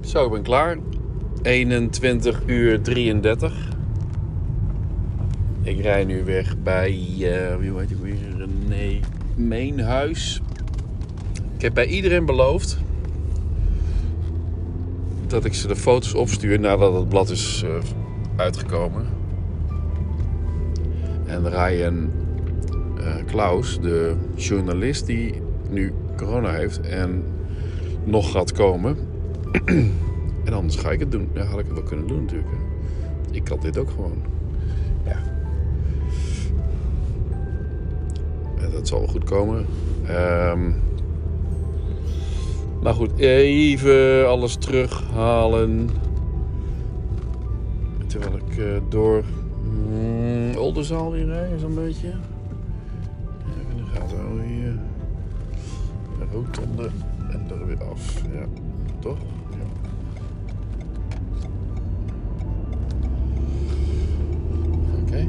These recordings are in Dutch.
Zo, ik ben klaar. 21 uur 33. Ik rij nu weg bij, uh, wie heet ik weer, René Meenhuis. Ik heb bij iedereen beloofd dat ik ze de foto's opstuur nadat het blad is uh, uitgekomen. En Ryan uh, Klaus, de journalist die nu corona heeft en nog gaat komen. en anders ga ik het doen. Had ik het wel kunnen doen natuurlijk. Ik kan dit ook gewoon. Ja. En dat zal wel goed komen. Um, maar goed, even alles terughalen. Terwijl ik uh, door mm, Oldenzaal weer rij, zo'n beetje. Rotonde en er weer af. Ja, toch? Ja. Oké. Okay.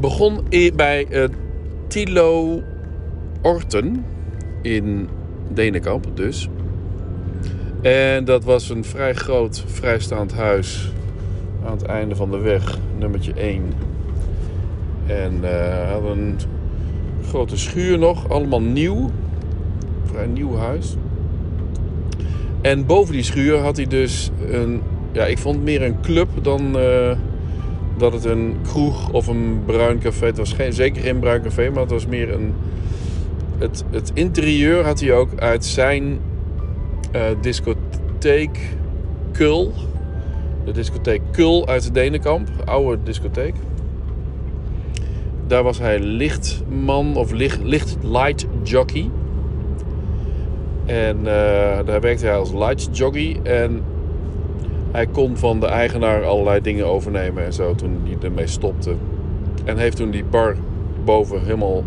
Begon bij uh, Tilo Orten in Denenkamp dus. En dat was een vrij groot vrijstaand huis aan het einde van de weg, nummertje 1. En uh, had een grote schuur nog, allemaal nieuw. Vrij nieuw huis. En boven die schuur had hij dus een, ja, ik vond het meer een club dan uh, dat het een kroeg of een bruin café. Het was geen, zeker geen bruin café, maar het was meer een het, het interieur had hij ook uit zijn uh, discotheek Kul. De discotheek Kul uit de Denenkamp, oude discotheek. Daar was hij lichtman of licht, licht light jockey. En uh, daar werkte hij als light jockey. En hij kon van de eigenaar allerlei dingen overnemen en zo toen hij ermee stopte. En heeft toen die bar boven helemaal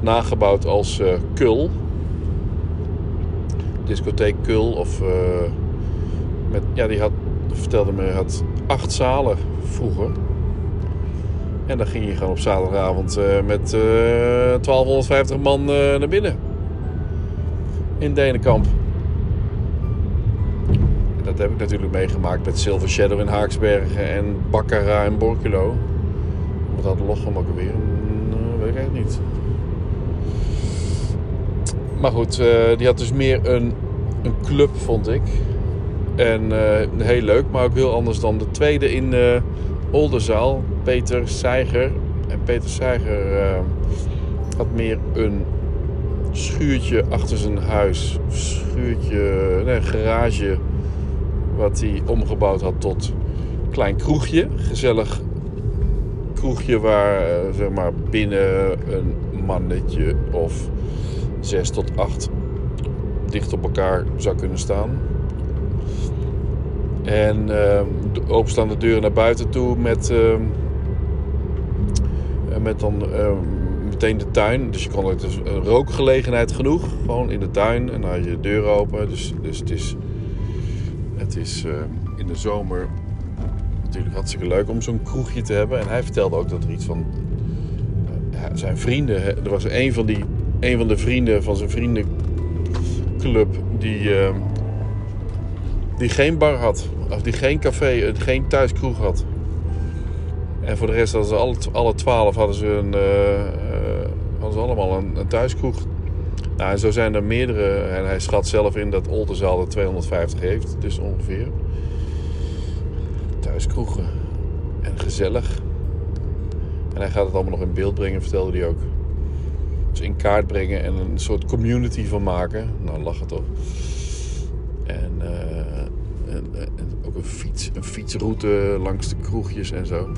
nagebouwd als uh, Kul. Discotheek Kul. Of, uh, met, ja, die had, vertelde me, had acht zalen vroeger. En dan ging je gewoon op zaterdagavond uh, met 1250 man naar binnen. In Denenkamp. En dat heb ik natuurlijk meegemaakt met Silver Shadow in Haaksbergen en Baccarat in Borculo. Wat had Lochem ook weer? weet ik eigenlijk niet. Maar goed, die had dus meer een, een club, vond ik. En heel leuk, maar ook heel anders dan de tweede in Oldenzaal. Peter Seiger. En Peter Seiger had meer een schuurtje achter zijn huis. Schuurtje, nee, garage. Wat hij omgebouwd had tot klein kroegje. Gezellig kroegje waar zeg maar binnen een mannetje of 6 tot 8 dicht op elkaar zou kunnen staan. En uh, openstaande deuren naar buiten toe met, uh, met dan uh, meteen de tuin. Dus je kon ook dus een rookgelegenheid genoeg. Gewoon in de tuin en dan had je de deur open. Dus, dus het is, het is in de zomer natuurlijk hartstikke leuk om zo'n kroegje te hebben. En hij vertelde ook dat er iets van zijn vrienden. Er was een van die een van de vrienden van zijn vriendenclub die, die geen bar had. Of die geen café, eh, geen thuiskroeg had. En voor de rest hadden ze alle, alle twaalf hadden ze, een, uh, hadden ze allemaal een, een thuiskroeg. Nou, en zo zijn er meerdere. En hij schat zelf in dat Oldenzaal er 250 heeft. Dus ongeveer. Thuiskroegen. En gezellig. En hij gaat het allemaal nog in beeld brengen, vertelde hij ook. Dus in kaart brengen en een soort community van maken. Nou, lachen toch. En, uh, en, en, ook een, fiets, een fietsroute langs de kroegjes en zo.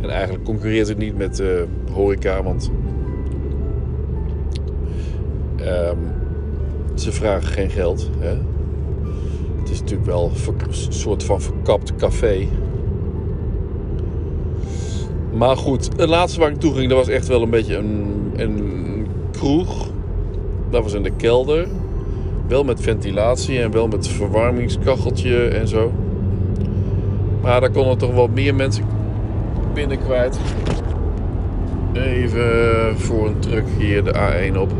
En eigenlijk concurreert het niet met uh, horeca, want um, ze vragen geen geld. Hè? Het is natuurlijk wel een soort van verkapt café. Maar goed, het laatste waar ik toe ging, dat was echt wel een beetje een, een kroeg. Dat was in de kelder. Wel met ventilatie en wel met verwarmingskacheltje en zo. Maar daar konden toch wel meer mensen binnen kwijt. Even voor een truck hier de A1 op.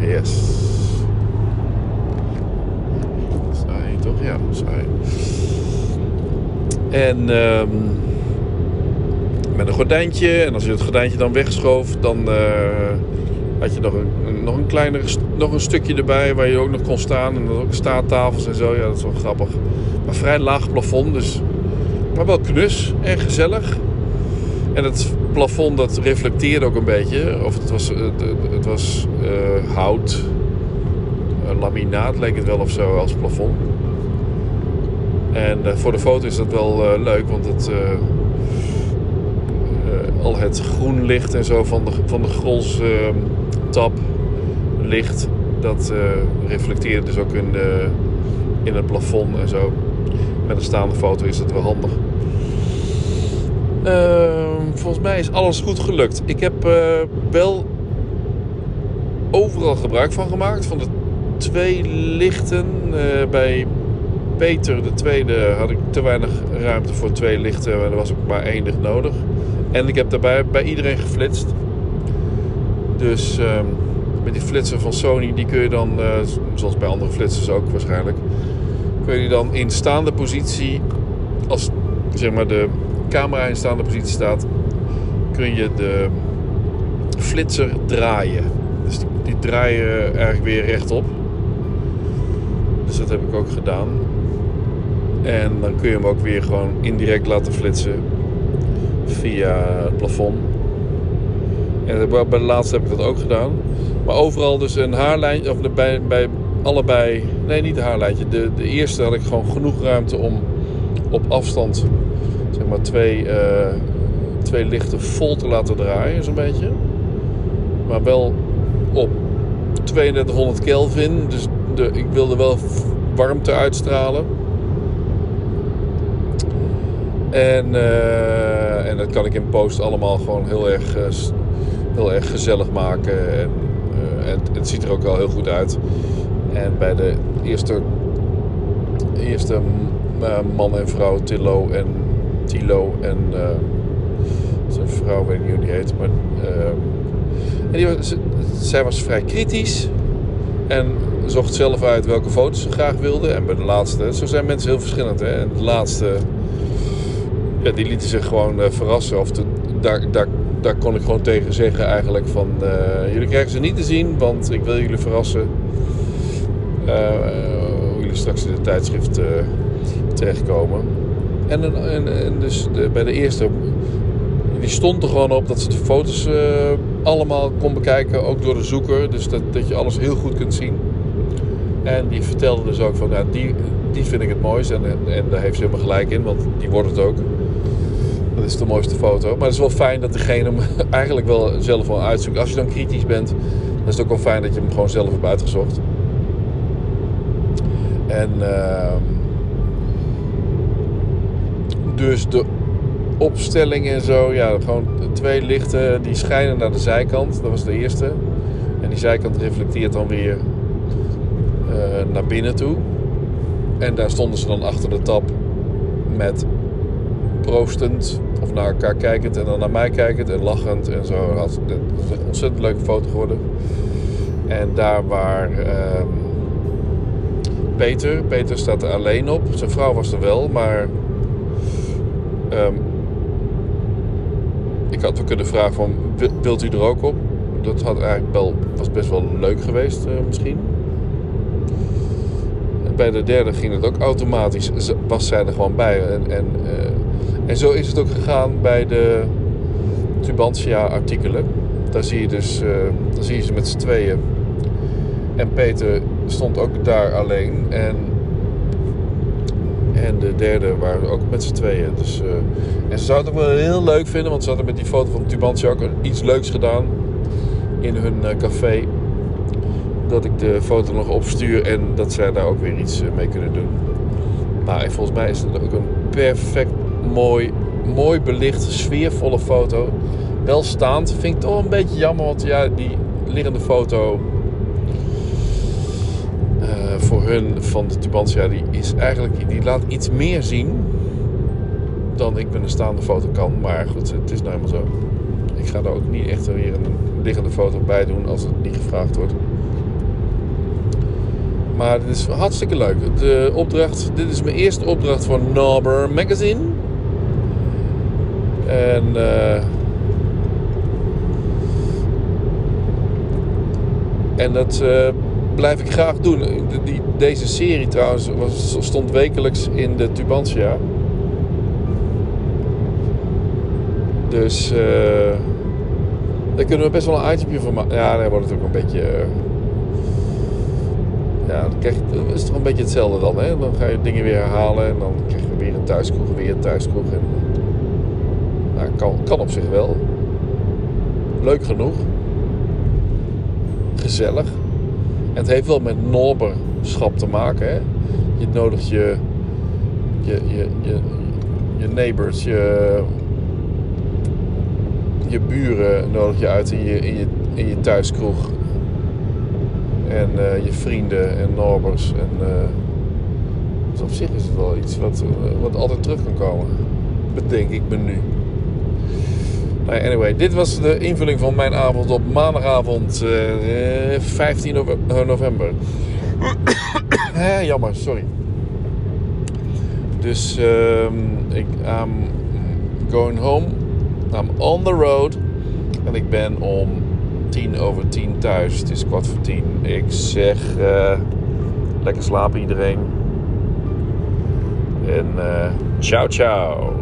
Yes. Saai, toch? Ja, saai. En ehm, met een gordijntje. En als je het gordijntje dan wegschoof, dan eh, had je nog een- nog een kleiner nog een stukje erbij waar je ook nog kon staan. En dan ook staattafels en zo. Ja, dat is wel grappig. Maar vrij laag plafond, dus maar wel knus en gezellig. En het plafond dat reflecteerde ook een beetje. Of het was, het, was eh, hout. Laminaat leek het wel of zo als plafond. En eh, voor de foto is dat wel eh, leuk, want het, al het groen licht en zo van de, van de Grols eh, tap licht, dat eh, reflecteerde dus ook in, de, in het plafond en zo. Met een staande foto is dat wel handig. Ehm, volgens mij is alles goed gelukt. Ik heb eh, wel overal gebruik van gemaakt. Van de twee lichten. Eh, bij Peter de tweede had ik te weinig ruimte voor twee lichten. Maar er was ook maar één licht nodig. En ik heb daarbij bij iedereen geflitst. Dus ehm, met die flitser van Sony, die kun je dan, eh, zoals bij andere flitsers ook waarschijnlijk, kun je die dan in staande positie, als zeg maar de camera in staande positie staat, kun je de flitser draaien. Dus die, die draaien eigenlijk weer rechtop. Dus dat heb ik ook gedaan. En dan kun je hem ook weer gewoon indirect laten flitsen via het plafond. En bij de laatste heb ik dat ook gedaan. Maar overal dus een haarlijntje, of de- bij, bij allebei, nee niet een haarlijntje. De, de eerste had ik gewoon genoeg ruimte om op afstand, zeg maar twee, eh, twee lichten vol te laten draaien, zo'n beetje. Maar wel op 3200 Kelvin, dus de, ik wilde wel warmte uitstralen. En, eh, en dat kan ik in post allemaal gewoon heel erg, eh, heel erg gezellig maken. En, en het ziet er ook wel heel goed uit. En bij de eerste, eerste eh, man en vrouw, Tillo en Tilo en eh, zijn vrouw, weet ik niet hoe die heet. Maar, eh, zij was vrij kritisch. En zocht zelf uit welke foto's ze graag wilde. En bij de laatste, zo zijn mensen heel verschillend. Hè? En de laatste, ja, die lieten zich gewoon verrassen. Of de, daar, daar, daar kon ik gewoon tegen zeggen eigenlijk van... eh, jullie krijgen ze niet te zien, want ik wil jullie verrassen. Eh, hoe jullie straks in het tijdschrift eh, terechtkomen. En, en, en, dus de, bij de eerste, die stond er gewoon op dat ze de foto's allemaal kon bekijken, ook door de zoeker. Dus dat, dat je alles heel goed kunt zien. En die vertelde dus ook van, ja, die, die vind ik het mooist. En, en, en daar heeft ze helemaal gelijk in, want die wordt het ook. Dat is de mooiste foto. Maar het is wel fijn dat degene hem eigenlijk wel zelf wel uitzoekt. Als je dan kritisch bent, dan is het ook wel fijn dat je hem gewoon zelf hebt uitgezocht. En ehm, dus de opstelling en zo, ja, gewoon twee lichten die schijnen naar de zijkant. Dat was de eerste. En die zijkant reflecteert dan weer eh, naar binnen toe. En daar stonden ze dan achter de tap met proostend of naar elkaar kijkend en dan naar mij kijkend en lachend en zo. Dat is een ontzettend leuke foto geworden. En daar waar ehm, Peter, Peter staat er alleen op. Zijn vrouw was er wel, maar ehm, ik had wel kunnen vragen van, "Wil- wilt u er ook op? Dat had eigenlijk wel, was best wel leuk geweest eh, misschien. En bij de derde ging het ook automatisch, was zij er gewoon bij. En, en, eh, en zo is het ook gegaan bij de Tubantia artikelen. Daar zie je dus, eh, daar zie je ze met z'n tweeën. En Peter stond ook daar alleen. En, en de derde waren ook met z'n tweeën. Dus, eh, en ze zouden het ook wel heel leuk vinden, want ze hadden met die foto van Tubantia ook iets leuks gedaan in hun eh, café. Dat ik de foto nog opstuur en dat zij daar ook weer iets mee kunnen doen. Maar volgens mij is het ook een perfect mooi, mooi belicht, sfeervolle foto. Wel staand, vind ik toch een beetje jammer, want ja, die liggende foto eh, voor hun van de Tubantia, die is eigenlijk, die laat iets meer zien dan ik met een staande foto kan. Maar goed, het is nou helemaal zo. Ik ga er ook niet echt weer een liggende foto bij doen als het niet gevraagd wordt. Maar dit is hartstikke leuk. De opdracht, dit is mijn eerste opdracht voor Narber Magazine. En uh, en dat uh, blijf ik graag doen. Die, deze serie trouwens was, stond wekelijks in de Tubantia. Dus uh, daar kunnen we best wel een itemje van maken. Ja, daar wordt het ook een beetje ja, dan is toch een beetje hetzelfde dan. Hè? Dan ga je dingen weer herhalen en dan krijg je weer een thuiskroeg, weer een thuiskroeg. En, nou, kan, op zich wel. Leuk genoeg. Gezellig. En het heeft wel met norberschap te maken. Hè? Je nodigt je, je, je, je, je neighbors, je, je buren nodig je uit in je, in je, in je thuiskroeg en uh, je vrienden en norbers. En, uh, dus op zich is het wel iets wat, uh, wat altijd terug kan komen. Bedenk ik me nu. Nou, anyway, dit was de invulling van mijn avond op maandagavond 15 november. Jammer, sorry. Dus um, ik I'm going home. I'm on the road. En ik ben om tien over tien thuis. Het is kwart voor tien. Ik zeg uh, lekker slapen iedereen. En uh, ciao ciao.